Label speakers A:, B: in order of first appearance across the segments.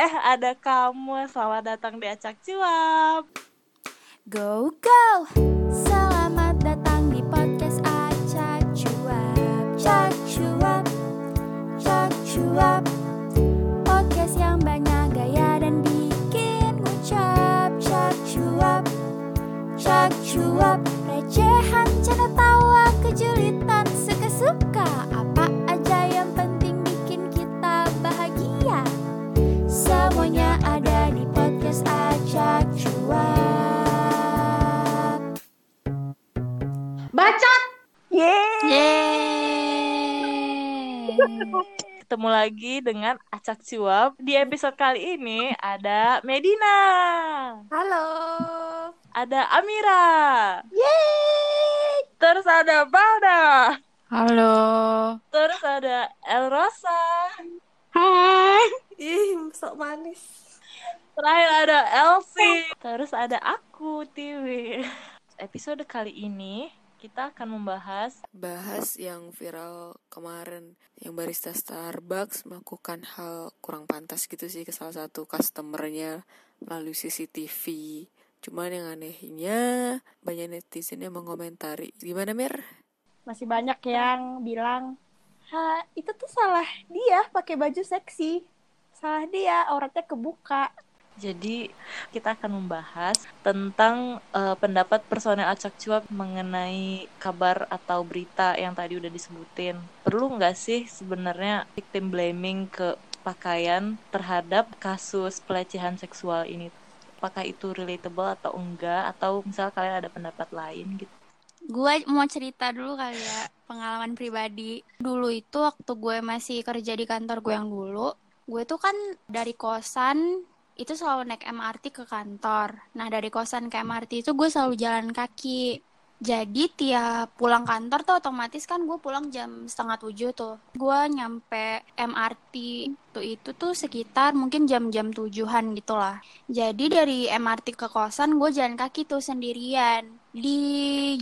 A: Eh, ada kamu. Selamat datang di Acak Cuap.
B: Go go! Selamat
A: Ketemu lagi dengan Acak Cuap. Di episode kali ini ada Medina.
B: Halo
A: Ada Amira.
B: Yeay
A: Terus ada Balda.
C: Halo.
A: Terus ada El Rosa.
C: Hai.
D: Ih, sok manis.
A: Terakhir ada Elsie. Terus ada aku, Tiwi. Episode kali ini kita akan membahas
C: Bahas yang viral kemarin yang barista Starbucks melakukan hal kurang pantas gitu sih ke salah satu customernya melalui CCTV. Cuman yang anehnya banyak netizen yang mengomentari. Gimana Mir?
D: Masih banyak yang bilang, ha itu tuh salah dia pakai baju seksi. Salah dia, auratnya kebuka.
A: Jadi kita akan membahas tentang eh, pendapat personel acak cuap mengenai kabar atau berita yang tadi udah disebutin. Perlu nggak sih sebenarnya victim blaming ke pakaian terhadap kasus pelecehan seksual ini? Apakah itu relatable atau enggak? Atau misal kalian ada pendapat lain gitu?
B: Gue mau cerita dulu kali ya Pengalaman pribadi Dulu itu waktu gue masih kerja di kantor gue yang dulu Gue tuh kan dari kosan itu selalu naik MRT ke kantor. Nah dari kosan ke MRT itu gue selalu jalan kaki. Jadi tiap pulang kantor tuh otomatis kan gue pulang jam setengah tujuh tuh. Gue nyampe MRT tuh itu tuh sekitar mungkin jam-jam tujuhan gitu lah. Jadi dari MRT ke kosan gue jalan kaki tuh sendirian. Di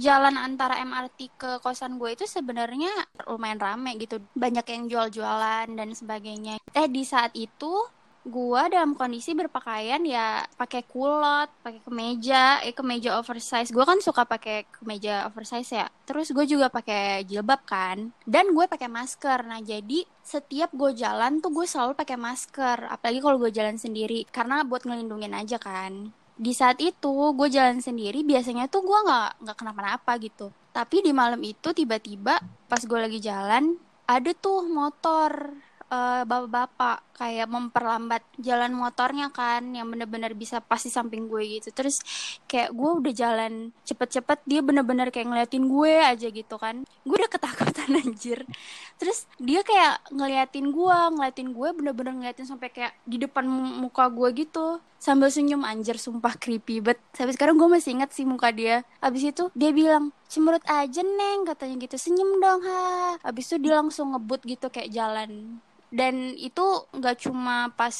B: jalan antara MRT ke kosan gue itu sebenarnya lumayan rame gitu. Banyak yang jual-jualan dan sebagainya. Eh di saat itu gua dalam kondisi berpakaian ya pakai kulot, pakai kemeja, eh kemeja oversize. Gua kan suka pakai kemeja oversize ya. Terus gue juga pakai jilbab kan, dan gue pakai masker. Nah jadi setiap gue jalan tuh gue selalu pakai masker, apalagi kalau gue jalan sendiri, karena buat ngelindungin aja kan. Di saat itu gue jalan sendiri, biasanya tuh gue nggak nggak kenapa-napa gitu. Tapi di malam itu tiba-tiba pas gue lagi jalan ada tuh motor eh, bapak-bapak kayak memperlambat jalan motornya kan yang bener-bener bisa pas di samping gue gitu. Terus kayak gue udah jalan cepet-cepet dia bener-bener kayak ngeliatin gue aja gitu kan. Gue udah ketakutan anjir. Terus dia kayak ngeliatin gue ngeliatin gue bener-bener ngeliatin sampai kayak di depan mu- muka gue gitu. Sambil senyum anjir sumpah creepy banget. Sampai sekarang gue masih inget sih muka dia. Abis itu dia bilang cemberut aja neng katanya gitu. Senyum dong ha. Abis itu dia langsung ngebut gitu kayak jalan dan itu nggak cuma pas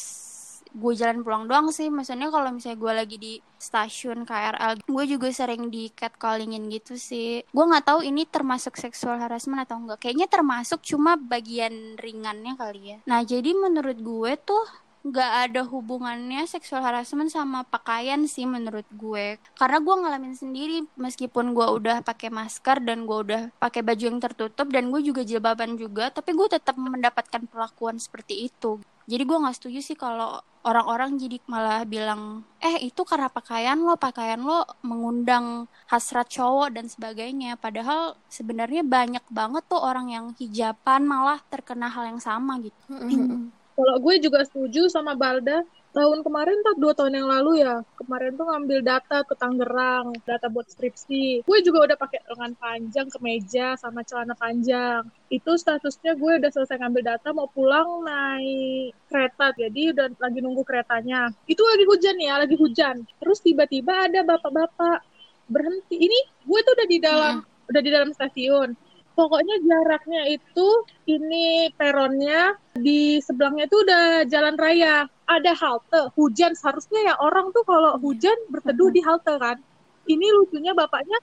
B: gue jalan pulang doang sih. Maksudnya kalau misalnya gue lagi di stasiun KRL gue juga sering di catcallingin gitu sih. Gue nggak tahu ini termasuk seksual harassment atau enggak kayaknya termasuk cuma bagian ringannya kali ya. Nah jadi menurut gue tuh nggak ada hubungannya seksual harassment sama pakaian sih menurut gue. Karena gue ngalamin sendiri meskipun gue udah pakai masker dan gue udah pakai baju yang tertutup dan gue juga jilbaban juga tapi gue tetap mendapatkan perlakuan seperti itu. Jadi gue nggak setuju sih kalau orang-orang jadi malah bilang eh itu karena pakaian lo pakaian lo mengundang hasrat cowok dan sebagainya. Padahal sebenarnya banyak banget tuh orang yang hijaban malah terkena hal yang sama gitu
E: Kalau gue juga setuju sama Balda. Tahun kemarin tak dua tahun yang lalu ya. Kemarin tuh ngambil data ke Tangerang, data buat skripsi. Gue juga udah pakai lengan panjang, kemeja, sama celana panjang. Itu statusnya gue udah selesai ngambil data, mau pulang naik kereta. Jadi udah lagi nunggu keretanya. Itu lagi hujan ya, lagi hujan. Terus tiba-tiba ada bapak-bapak berhenti. Ini gue tuh udah di dalam, udah di dalam stasiun. Pokoknya jaraknya itu ini peronnya di sebelahnya itu udah jalan raya. Ada halte, hujan seharusnya ya orang tuh kalau hujan berteduh di halte kan. Ini lucunya bapaknya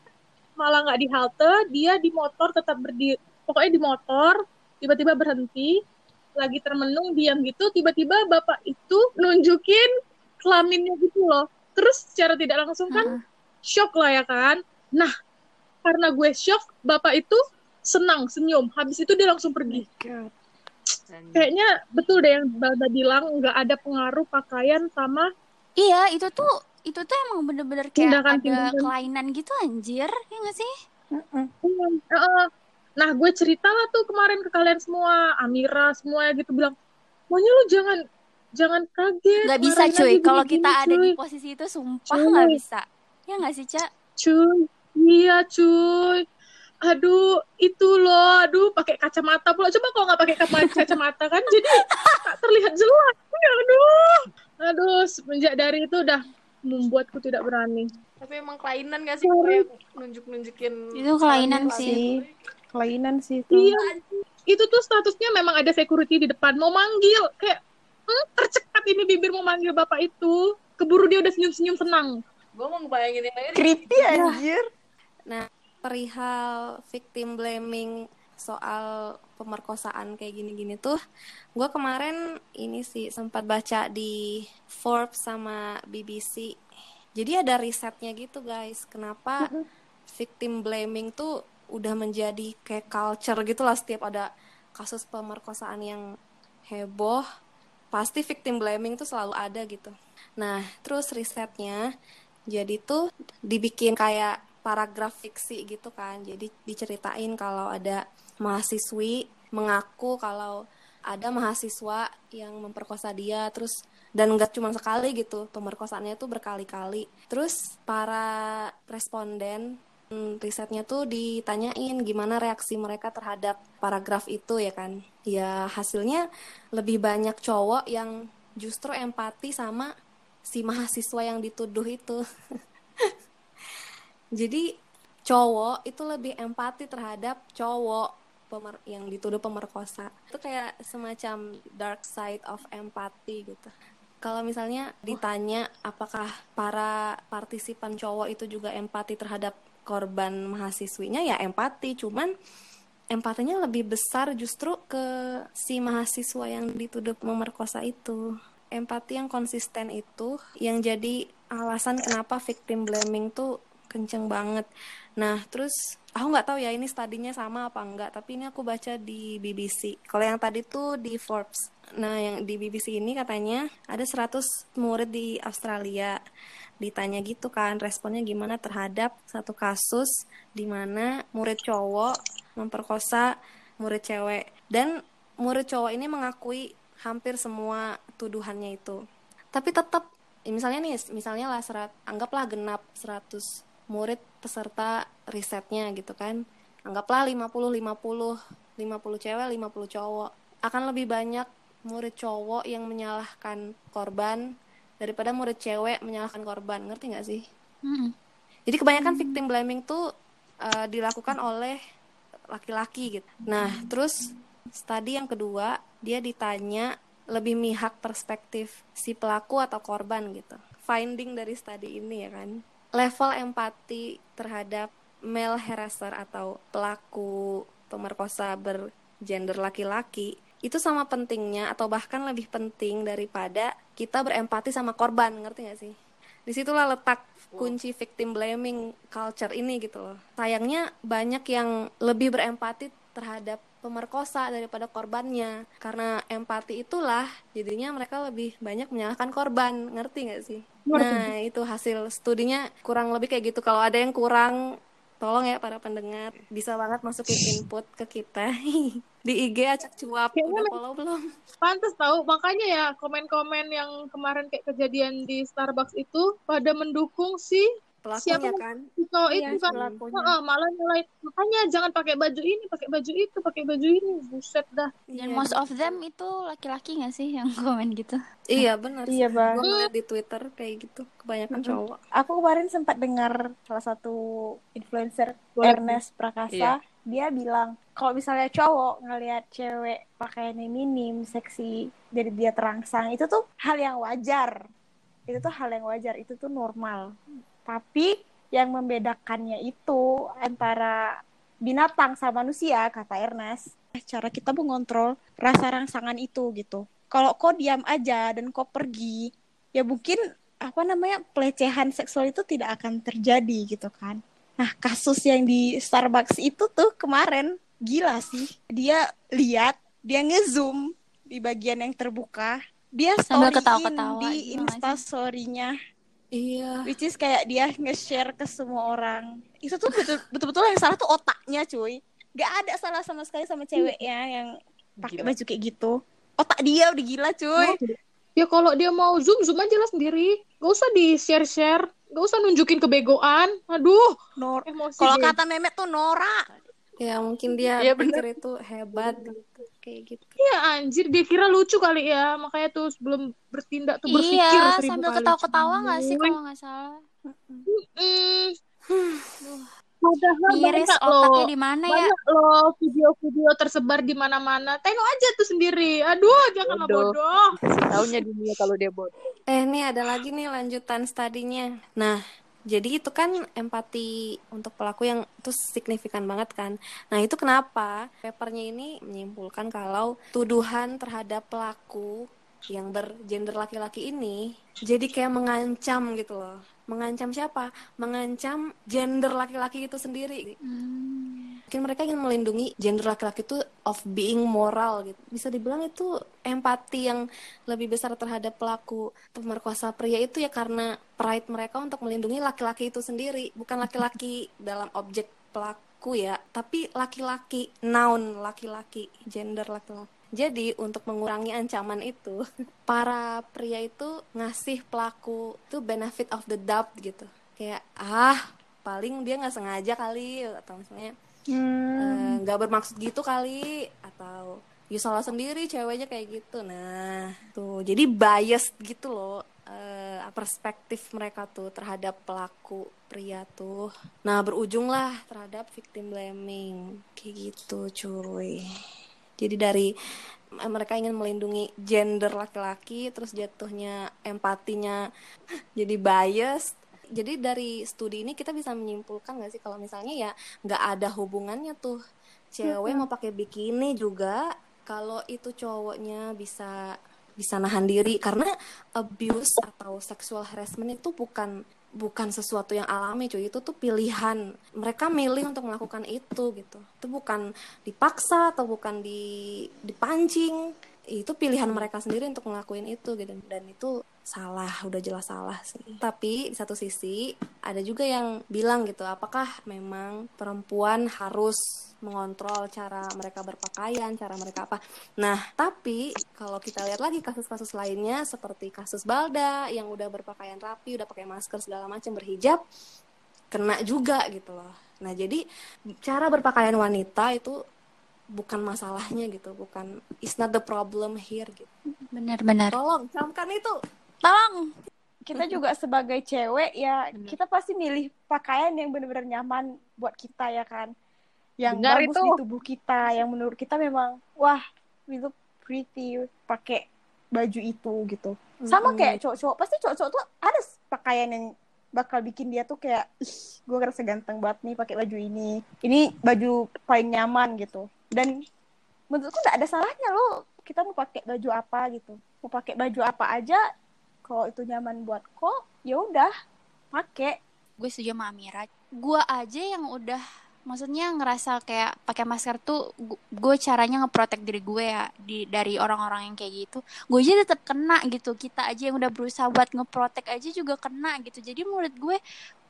E: malah nggak di halte, dia di motor tetap berdiri. Pokoknya di motor, tiba-tiba berhenti, lagi termenung diam gitu tiba-tiba bapak itu nunjukin kelaminnya gitu loh terus secara tidak langsung kan
B: Heeh.
E: shock lah ya kan nah karena gue shock bapak itu senang senyum habis itu dia langsung pergi kayaknya betul deh yang Balda bilang nggak ada pengaruh pakaian sama
B: Iya, itu tuh itu tuh emang bener-bener kayak
E: Tindakan-
B: ada
E: tindakan.
B: kelainan gitu anjir, ya nggak sih?
E: Heeh. Nah, gue cerita lah tuh kemarin ke kalian semua, Amira semua gitu bilang, maunya lu jangan jangan kaget.
B: Nggak bisa cuy, kalau kita ada di
E: cuy.
B: posisi itu sumpah
E: Cuy.
B: nggak bisa. Ya nggak sih, Cak?
E: Cuy, iya cuy. Aduh, itu loh, aduh pakai kacamata pula. Coba kalau nggak pakai kaca- kacamata kan jadi tak terlihat jelas. Ya, aduh. Aduh, semenjak dari itu udah membuatku tidak berani.
C: Tapi emang kelainan gak sih? Kayak nunjuk-nunjukin
B: Itu kelainan sih.
D: sih kelainan sih itu.
E: Iya, itu tuh statusnya memang ada security di depan. Mau manggil. Kayak hmm, tercekat ini bibir mau manggil bapak itu. Keburu dia udah senyum-senyum senang.
C: Gue mau ngebayangin yang lain.
D: Creepy anjir.
F: Nah, perihal victim blaming soal pemerkosaan kayak gini-gini tuh, gue kemarin ini sih sempat baca di Forbes sama BBC. Jadi ada risetnya gitu guys, kenapa victim blaming tuh udah menjadi kayak culture gitu lah setiap ada kasus pemerkosaan yang heboh, pasti victim blaming tuh selalu ada gitu. Nah, terus risetnya jadi tuh dibikin kayak paragraf fiksi gitu kan. Jadi diceritain kalau ada mahasiswi mengaku kalau ada mahasiswa yang memperkosa dia terus dan nggak cuma sekali gitu pemerkosaannya tuh berkali-kali. Terus para responden hmm, risetnya tuh ditanyain gimana reaksi mereka terhadap paragraf itu ya kan. Ya hasilnya lebih banyak cowok yang justru empati sama si mahasiswa yang dituduh itu jadi cowok itu lebih empati terhadap cowok pemer yang dituduh pemerkosa. Itu kayak semacam dark side of empathy gitu. Kalau misalnya ditanya apakah para partisipan cowok itu juga empati terhadap korban mahasiswinya ya empati. Cuman empatinya lebih besar justru ke si mahasiswa yang dituduh memerkosa itu. Empati yang konsisten itu yang jadi alasan kenapa victim blaming tuh kenceng banget. Nah terus aku nggak tahu ya ini studinya sama apa enggak tapi ini aku baca di BBC kalau yang tadi tuh di Forbes. Nah yang di BBC ini katanya ada 100 murid di Australia. Ditanya gitu kan responnya gimana terhadap satu kasus di mana murid cowok memperkosa murid cewek. Dan murid cowok ini mengakui hampir semua tuduhannya itu. Tapi tetap misalnya nih misalnya lah serat anggaplah genap 100 murid peserta risetnya gitu kan. Anggaplah 50 50 50 cewek 50 cowok. Akan lebih banyak murid cowok yang menyalahkan korban daripada murid cewek menyalahkan korban. Ngerti nggak sih?
B: Mm-mm.
F: jadi kebanyakan victim blaming tuh eh, dilakukan oleh laki-laki gitu. Nah, terus studi yang kedua dia ditanya lebih mihak perspektif si pelaku atau korban gitu. Finding dari studi ini ya kan, level empati terhadap male harasser atau pelaku pemerkosa bergender laki-laki itu sama pentingnya atau bahkan lebih penting daripada kita berempati sama korban, ngerti gak sih? Di situlah letak kunci victim blaming culture ini gitu loh. Sayangnya banyak yang lebih berempati terhadap pemerkosa daripada korbannya. Karena empati itulah jadinya mereka lebih banyak menyalahkan korban, ngerti nggak sih? Nah, itu hasil studinya kurang lebih kayak gitu. Kalau ada yang kurang tolong ya para pendengar bisa banget masukin input ke kita di IG acak cuap
E: Kayaknya
F: udah follow belum
E: pantas tahu makanya ya komen-komen yang kemarin kayak kejadian di Starbucks itu pada mendukung si
F: pelakunya
E: Siapa?
F: kan
E: cowok
D: Iya,
E: itu kan
D: pelakunya.
E: Heeh, malah nyalain makanya jangan pakai baju ini pakai baju itu pakai baju ini buset dah
B: Dan
F: Iya,
B: most of them itu laki-laki nggak sih yang komen gitu?
F: iya benar
D: Iya, Bang.
F: gue ngeliat di Twitter kayak gitu kebanyakan
D: Mm-mm.
F: cowok
D: aku kemarin sempat dengar salah satu influencer
E: Boleh.
D: Ernest Prakasa
A: Iya.
D: dia bilang kalau misalnya cowok ngelihat cewek pakaiannya minim seksi jadi dia terangsang itu tuh hal yang wajar itu tuh hal yang wajar itu tuh normal tapi yang membedakannya itu antara binatang sama manusia kata Ernest. Cara kita mengontrol rasa rangsangan itu gitu. Kalau kau diam aja dan kau pergi ya mungkin apa namanya pelecehan seksual itu tidak akan terjadi gitu kan. Nah kasus yang di Starbucks itu tuh kemarin gila sih. Dia lihat dia ngezoom di bagian yang terbuka. Dia storyin
B: ketawa-ketawa
D: di
B: gitu nggak
D: instastorynya
F: Iya.
D: which is kayak dia nge-share ke semua orang. Itu tuh betul betul yang salah tuh otaknya cuy. Gak ada salah sama sekali sama ceweknya yang pakai baju kayak gitu. Otak dia udah gila cuy.
E: Ya kalau dia mau zoom zoom aja lah sendiri. Gak usah di share share. Gak usah nunjukin kebegoan. Aduh,
D: Nor kalau kata memet tuh Nora
F: Ya mungkin dia
A: Iya,
F: pikir itu hebat gitu. Kayak gitu.
E: Iya anjir dia kira lucu kali ya makanya tuh sebelum bertindak tuh berpikir
B: Iya,
E: seribu
B: sambil ketawa-ketawa nggak sih kalau nggak salah?
E: Mm. Padahal
B: Miris
E: banyak
B: otaknya
E: loh.
B: di mana ya?
E: Banyak loh video-video tersebar di mana-mana. Tengok aja tuh sendiri. Aduh, janganlah
A: Bodoh.
E: bodoh.
A: Taunya dunia kalau dia bodoh.
F: Eh, ini ada lagi nih lanjutan studinya. Nah, jadi itu kan empati untuk pelaku yang itu signifikan banget kan. Nah, itu kenapa papernya ini menyimpulkan kalau tuduhan terhadap pelaku yang bergender laki-laki ini jadi kayak mengancam gitu loh. Mengancam siapa? Mengancam gender laki-laki itu sendiri.
B: Hmm.
F: Mungkin mereka ingin melindungi gender laki-laki itu of being moral gitu. Bisa dibilang itu empati yang lebih besar terhadap pelaku pemerkosa pria itu ya karena pride mereka untuk melindungi laki-laki itu sendiri, bukan laki-laki dalam objek pelaku ya, tapi laki-laki noun laki-laki, gender laki-laki. Jadi untuk mengurangi ancaman itu, para pria itu ngasih pelaku itu benefit of the doubt gitu. Kayak ah paling dia nggak sengaja kali atau misalnya eh, nggak bermaksud gitu kali atau you salah sendiri ceweknya kayak gitu. Nah tuh jadi bias gitu loh eh, perspektif mereka tuh terhadap pelaku pria tuh. Nah berujunglah terhadap victim blaming. Kayak gitu cuy jadi dari eh, mereka ingin melindungi gender laki-laki terus jatuhnya empatinya jadi bias. Jadi dari studi ini kita bisa menyimpulkan nggak sih kalau misalnya ya nggak ada hubungannya tuh? Cewek mau pakai bikini juga kalau itu cowoknya bisa bisa nahan diri. Karena abuse atau sexual harassment itu bukan bukan sesuatu yang alami cuy. Itu tuh pilihan. Mereka milih untuk melakukan itu gitu. Itu bukan dipaksa atau bukan di dipancing. Itu pilihan mereka sendiri untuk ngelakuin itu gitu. Dan itu salah udah jelas salah sih. Tapi di satu sisi ada juga yang bilang gitu apakah memang perempuan harus mengontrol cara mereka berpakaian cara mereka apa? Nah tapi kalau kita lihat lagi kasus-kasus lainnya seperti kasus Balda yang udah berpakaian rapi udah pakai masker segala macam berhijab kena juga gitu loh. Nah jadi cara berpakaian wanita itu bukan masalahnya gitu bukan it's not the problem here gitu.
B: Benar-benar.
F: tolong camkan itu
B: Tolong.
D: kita juga sebagai cewek ya kita pasti milih pakaian yang benar-benar nyaman buat kita ya kan? Yang
E: Benar
D: bagus
E: itu.
D: di tubuh kita yang menurut kita memang wah we look pretty pakai baju itu gitu. Sama
F: Mm-mm.
D: kayak cowok-cowok. Pasti cowok-cowok tuh ada pakaian yang bakal bikin dia tuh kayak ih gue ngerasa ganteng banget nih pakai baju ini. Ini baju paling nyaman gitu. Dan menurutku nggak ada salahnya loh kita mau pakai baju apa gitu. Mau pakai baju apa aja kalau itu nyaman buat kok ya udah pakai
B: Gue setuju sama Amira. Gue aja yang udah maksudnya ngerasa kayak pakai masker tuh gue caranya ngeprotek diri gue ya di dari orang-orang yang kayak gitu. Gue aja tetap kena gitu. Kita aja yang udah berusaha buat ngeprotek aja juga kena gitu. Jadi menurut gue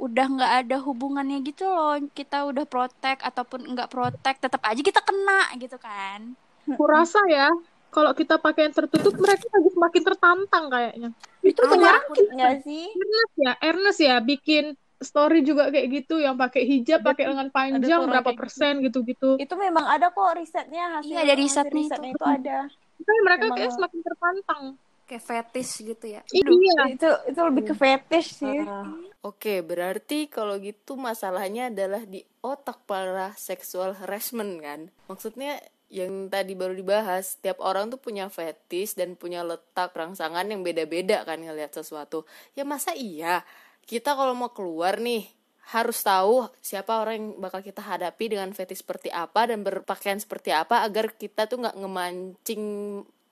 B: udah nggak ada hubungannya gitu loh. Kita udah protek ataupun nggak protek tetap aja kita kena gitu kan.
E: Kurasa ya, kalau kita pakai yang tertutup mereka lagi semakin tertantang kayaknya.
D: Itu penyakit nggak sih
E: Ernest ya, Ernest ya bikin story juga kayak gitu yang pakai hijab, pakai lengan panjang berapa
D: kayak
E: persen gitu-gitu.
D: itu memang ada kok risetnya hasil
B: Iya, ada
D: hasil
B: risetnya itu.
D: risetnya itu ada
E: Makanya mereka
D: Emang-
E: kayak semakin tertantang.
F: kayak fetish gitu ya
E: Iya.
D: itu itu lebih ke fetish sih
F: Ah.
C: Oke, berarti kalau gitu masalahnya adalah di otak para seksual harassment kan? Maksudnya yang tadi baru dibahas, tiap orang tuh punya fetis dan punya letak rangsangan yang beda-beda kan ngelihat sesuatu. Ya masa iya? Kita kalau mau keluar nih harus tahu siapa orang yang bakal kita hadapi dengan fetish seperti apa dan berpakaian seperti apa agar kita tuh nggak ngemancing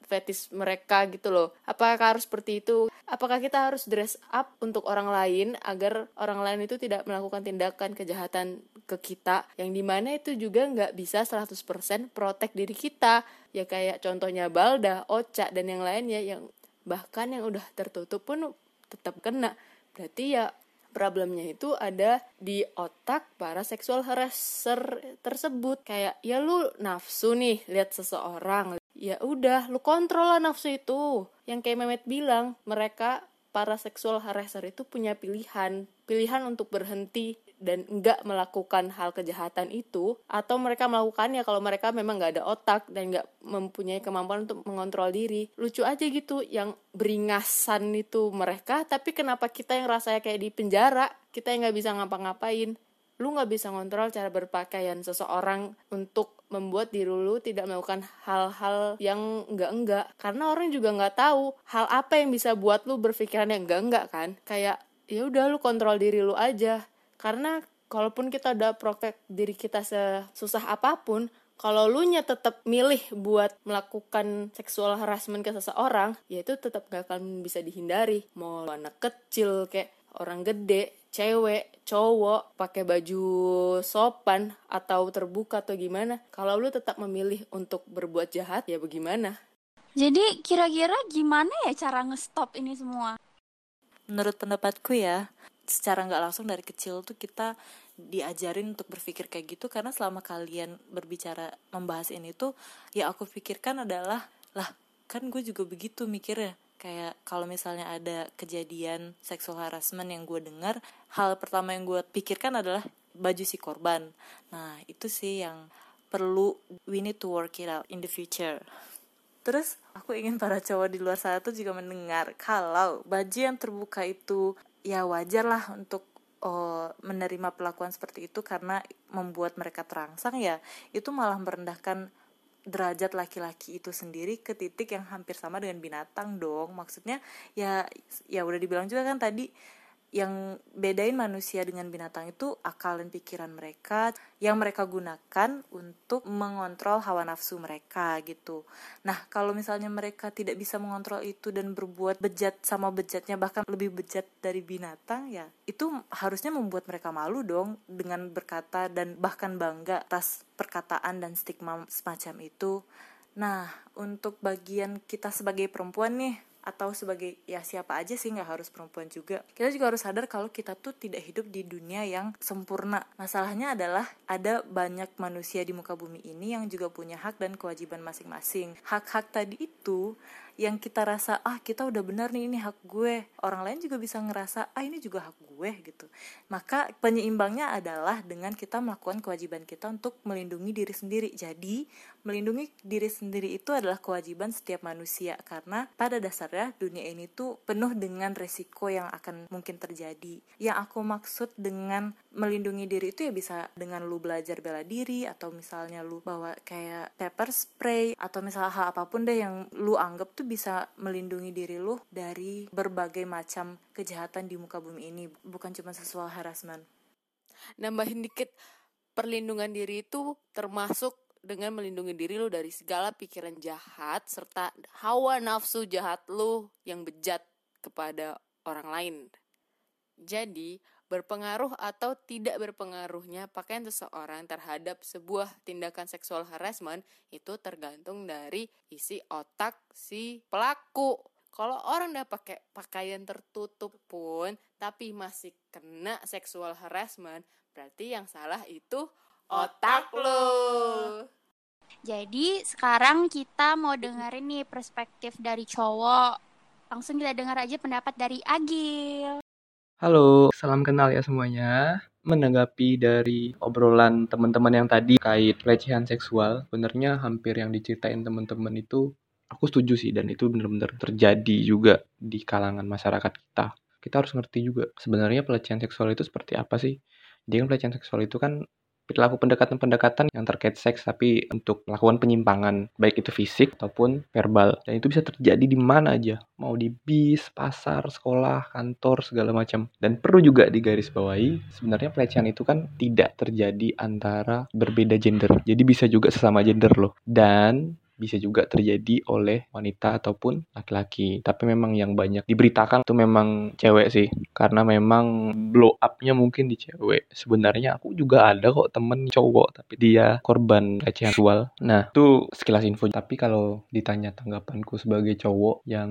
C: fetish mereka gitu loh. Apakah harus seperti itu? Apakah kita harus dress up untuk orang lain agar orang lain itu tidak melakukan tindakan kejahatan ke kita? Yang di mana itu juga nggak bisa 100% protek diri kita. Ya kayak contohnya Balda, Ocha dan yang lainnya yang bahkan yang udah tertutup pun tetap kena. Berarti ya problemnya itu ada di otak para seksual harasser tersebut. Kayak ya lu nafsu nih lihat seseorang ya udah lu kontrol lah nafsu itu. Yang kayak Mehmet bilang mereka para seksual harasser itu punya pilihan. Pilihan untuk berhenti dan enggak melakukan hal kejahatan itu. Atau mereka melakukannya kalau mereka memang nggak ada otak dan nggak mempunyai kemampuan untuk mengontrol diri. Lucu aja gitu yang beringasan itu mereka. Tapi kenapa kita yang rasanya kayak di penjara? Kita yang nggak bisa ngapa-ngapain lu nggak bisa ngontrol cara berpakaian seseorang untuk membuat diri lu tidak melakukan hal-hal yang enggak-enggak karena orang juga nggak tahu hal apa yang bisa buat lu berpikiran yang enggak-enggak kan? Kayak ya udah lu kontrol diri lu aja. Karena kalaupun kita udah protek diri kita sesusah apa pun kalau lu nya tetap milih buat melakukan seksual harassment ke seseorang ya itu tetap gak akan bisa dihindari. Mau anak kecil kayak orang gede cewek cowok pakai baju sopan atau terbuka atau gimana kalau lu tetap memilih untuk berbuat jahat ya bagaimana
B: Jadi kira-kira gimana ya cara ngestop ini semua?
A: menurut pendapatku ya secara nggak langsung dari kecil tuh kita diajarin untuk berpikir kayak gitu karena selama kalian berbicara membahas ini tuh ya aku pikirkan adalah lah kan gue juga begitu mikirnya kayak kalau misalnya ada kejadian seksual harassment yang gue dengar hal pertama yang gue pikirkan adalah baju si korban. Nah itu sih yang perlu we need to work it out in the future. Terus aku ingin para cowok di luar sana tuh juga mendengar kalau baju yang terbuka itu ya wajar lah untuk oh, menerima perlakuan seperti itu karena membuat mereka terangsang ya itu malah merendahkan derajat laki-laki itu sendiri ke titik yang hampir sama dengan binatang dong. Maksudnya ya ya udah dibilang juga kan tadi yang bedain manusia dengan binatang itu akal dan pikiran mereka yang mereka gunakan untuk mengontrol hawa nafsu mereka gitu. Nah, kalau misalnya mereka tidak bisa mengontrol itu dan berbuat bejat sama bejatnya bahkan lebih bejat dari binatang ya, itu harusnya membuat mereka malu dong dengan berkata dan bahkan bangga atas perkataan dan stigma semacam itu. Nah, untuk bagian kita sebagai perempuan nih, atau sebagai ya siapa aja sih nggak harus perempuan juga. Kita juga harus sadar kalau kita tuh tidak hidup di dunia yang sempurna. Masalahnya adalah ada banyak manusia di muka bumi ini yang juga punya hak dan kewajiban masing-masing. Hak-hak tadi itu yang kita rasa ah kita udah benar nih ini hak gue. Orang lain juga bisa ngerasa ah ini juga hak gue gitu. Maka penyeimbangnya adalah dengan kita melakukan kewajiban kita untuk melindungi diri sendiri. Jadi melindungi diri sendiri itu adalah kewajiban setiap manusia karena pada dasarnya dunia ini tuh penuh dengan resiko yang akan mungkin terjadi. Yang aku maksud dengan melindungi diri itu ya bisa dengan lu belajar bela diri atau misalnya lu bawa kayak pepper spray atau misalnya hal apa pun deh yang lu anggap tuh bisa melindungi diri lu dari berbagai macam kejahatan di muka bumi ini bukan cuma seksual harassment
C: nambahin dikit perlindungan diri itu termasuk dengan melindungi diri lu dari segala pikiran jahat serta hawa nafsu jahat lu yang bejat kepada orang lain. Jadi, berpengaruh atau tidak berpengaruhnya pakaian seseorang terhadap sebuah tindakan seksual harassment itu tergantung dari isi otak si pelaku. Kalau orang udah pakai pakaian tertutup pun tapi masih kena seksual harassment, berarti yang salah itu otak lo.
B: Jadi sekarang kita mau dengerin nih perspektif dari cowok. Langsung kita dengar aja pendapat dari Agil.
G: Halo, salam kenal ya semuanya. Menanggapi dari obrolan teman-teman yang tadi kait pelecehan seksual, benernya hampir yang diceritain teman-teman itu aku setuju sih dan itu benar-benar terjadi juga di kalangan masyarakat kita. Kita harus ngerti juga sebenarnya pelecehan seksual itu seperti apa sih? Jadi kan pelecehan seksual itu kan perilaku pendekatan-pendekatan yang terkait seks tapi untuk melakukan penyimpangan baik itu fisik ataupun verbal. Dan itu bisa terjadi di mana aja. Mau di bis, pasar, sekolah, kantor segala macam. Dan perlu juga digarisbawahi sebenarnya pelecehan itu kan tidak terjadi antara berbeda gender. Jadi bisa juga sesama gender loh. Dan bisa juga terjadi oleh wanita ataupun laki-laki. Tapi memang yang banyak diberitakan itu memang cewek sih. Karena memang blow up-nya mungkin di cewek. Sebenarnya aku juga ada kok temen cowok tapi dia korban pelecehan seksual. Nah, itu sekilas info. Tapi kalau ditanya tanggapanku sebagai cowok yang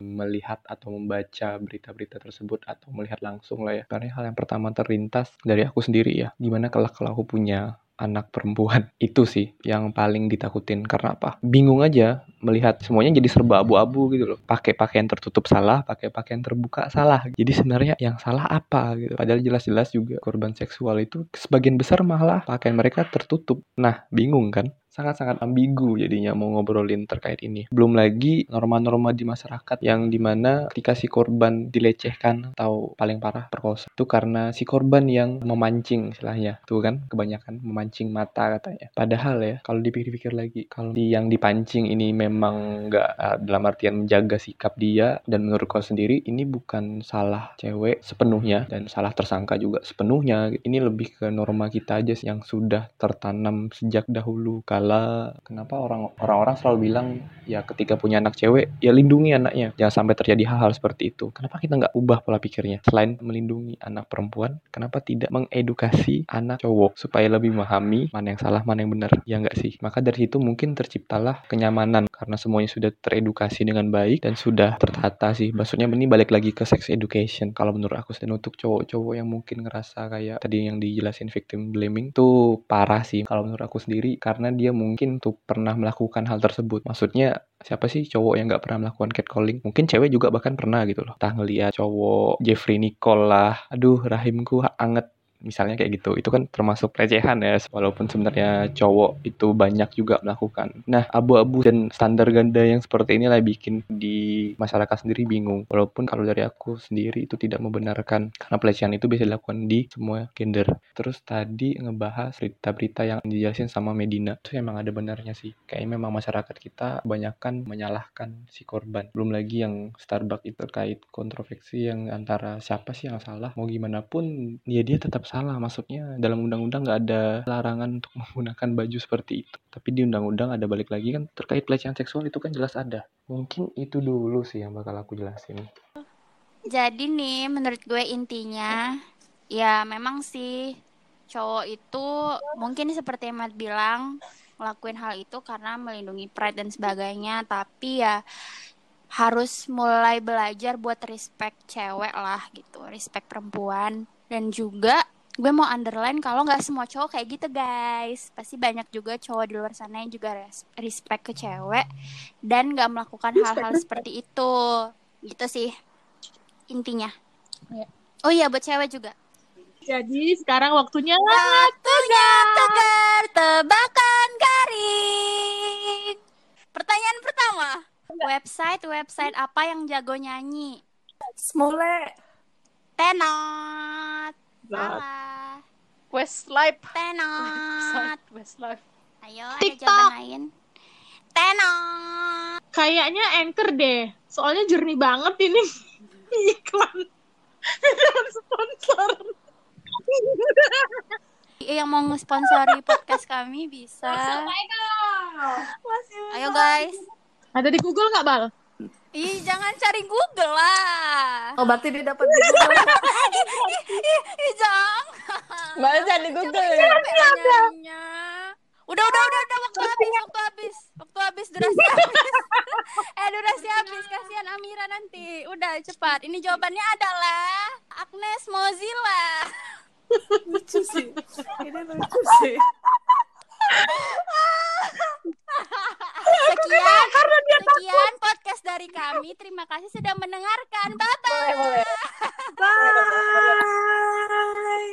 G: melihat atau membaca berita-berita tersebut atau melihat langsung lah ya. Karena hal yang pertama terlintas dari aku sendiri ya. Gimana kalau kalau aku punya anak perempuan itu sih yang paling ditakutin. Karena apa? Bingung aja melihat semuanya jadi serba abu-abu gitu loh. Pakai pakaian tertutup salah pakai pakaian terbuka salah. Jadi sebenarnya yang salah apa gitu? Padahal jelas-jelas juga korban seksual itu sebagian besar malah pakaian mereka tertutup. Nah bingung kan sangat-sangat ambigu jadinya mau ngobrolin terkait ini. Belum lagi norma-norma di masyarakat yang di mana ketika si korban dilecehkan atau paling parah perkosa itu karena si korban yang memancing istilahnya. Tuh kan kebanyakan memancing mata katanya. Padahal ya kalau dipikir-pikir lagi kalau di yang dipancing ini memang nggak uh, dalam artian menjaga sikap dia dan menurut kau sendiri ini bukan salah cewek sepenuhnya dan salah tersangka juga sepenuhnya. Ini lebih ke norma kita aja yang sudah tertanam sejak dahulu kala kenapa orang orang-orang selalu bilang ya ketika punya anak cewek ya lindungi anaknya. Jangan sampai terjadi hal-hal seperti itu. Kenapa kita nggak ubah pola pikirnya? Selain melindungi anak perempuan kenapa tidak mengedukasi anak cowok supaya lebih memahami mana yang salah mana yang benar? Ya nggak sih? Maka dari situ mungkin terciptalah kenyamanan. Karena semuanya sudah teredukasi dengan baik dan sudah tertata sih. Maksudnya ini balik lagi ke sex education. Kalau menurut aku dan untuk cowok-cowok yang mungkin ngerasa kayak tadi yang dijelasin victim blaming tuh parah sih. Kalau menurut aku sendiri karena dia mungkin tuh pernah melakukan hal tersebut. Maksudnya siapa sih cowok yang nggak pernah melakukan catcalling? Mungkin cewek juga bahkan pernah gitu loh. Entah ngeliat cowok Jeffrey Nicole lah, aduh rahimku anget misalnya kayak gitu. Itu kan termasuk pelecehan ya. Walaupun sebenarnya cowok itu banyak juga melakukan. Nah abu-abu dan standar ganda yang seperti inilah bikin di masyarakat sendiri bingung. Walaupun kalau dari aku sendiri itu tidak membenarkan. Karena pelecehan itu bisa dilakukan di semua gender terus tadi ngebahas berita-berita yang dijelasin sama Medina. Itu emang ada benarnya sih. Kayaknya memang masyarakat kita kebanyakan menyalahkan si korban. Belum lagi yang Starbucks itu terkait kontroversi yang antara siapa sih yang salah mau gimana pun ya dia tetap salah. Maksudnya dalam undang-undang nggak ada larangan untuk menggunakan baju seperti itu. Tapi di undang-undang ada balik lagi kan terkait pelecehan seksual itu kan jelas ada. Mungkin itu dulu sih yang bakal aku jelasin.
B: Jadi nih menurut gue intinya ya memang sih cowok itu mungkin seperti Matt bilang ngelakuin hal itu karena melindungi pride dan sebagainya. Tapi ya harus mulai belajar buat respect cewek lah gitu respect perempuan. Dan juga gue mau underline kalau nggak semua cowok kayak gitu guys. Pasti banyak juga cowok di luar sana yang juga res- respect ke cewek dan nggak melakukan hal-hal seperti itu. Gitu sih intinya.
E: Ya.
B: oh iya buat cewek juga
E: Jadi sekarang waktunya
B: waktunya tegar tebakan garing pertanyaan pertama website website apa yang jago nyanyi
F: Smule.
B: tenot salah
A: Westlife.
B: tenot
A: Westlife.
B: Ayo, ada
E: TikTok.
B: jawaban lain. Tenor.
E: kayaknya anchor deh. Soalnya jernih banget ini iklan. Sponsor.
B: Yang mau nge-sponsori podcast kami bisa. Ayo guys.
E: Ada di Google nggak Bal?
B: Ih, jangan cari Google lah.
F: Oh berarti dia dapat di Google.
B: ih, ih, ih, jangan.
A: Baca di Google ya.
B: Capek lah nyarinya. Udah, udah, udah, udah, waktu habis, waktu habis, waktu habis, durasi habis. eh, durasi habis, kasihan Amira nanti. Udah, cepat. Ini jawabannya adalah Agnes Mozilla.
F: lucu sih, ini lucu sih.
B: sekian, sekian podcast dari kami. Terima kasih sudah mendengarkan. Bye-bye. Bye. -bye.